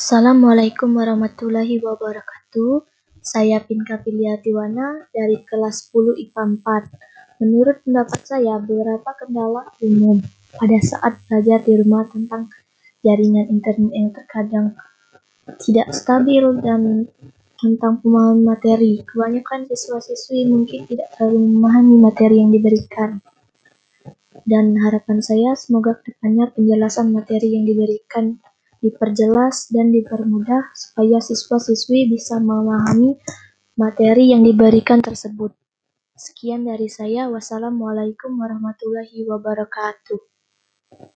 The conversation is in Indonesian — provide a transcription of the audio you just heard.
Assalamualaikum warahmatullahi wabarakatuh. Saya Pinka Piliatiwana dari kelas 10 IPA 4. Menurut pendapat saya, beberapa kendala umum pada saat belajar di rumah tentang jaringan internet yang terkadang tidak stabil dan tentang pemahaman materi. Kebanyakan siswa-siswi mungkin tidak terlalu memahami materi yang diberikan. Dan harapan saya semoga ke depannya penjelasan materi yang diberikan diperjelas dan dipermudah supaya siswa-siswi bisa memahami materi yang diberikan tersebut. Sekian dari saya. Wassalamualaikum warahmatullahi wabarakatuh.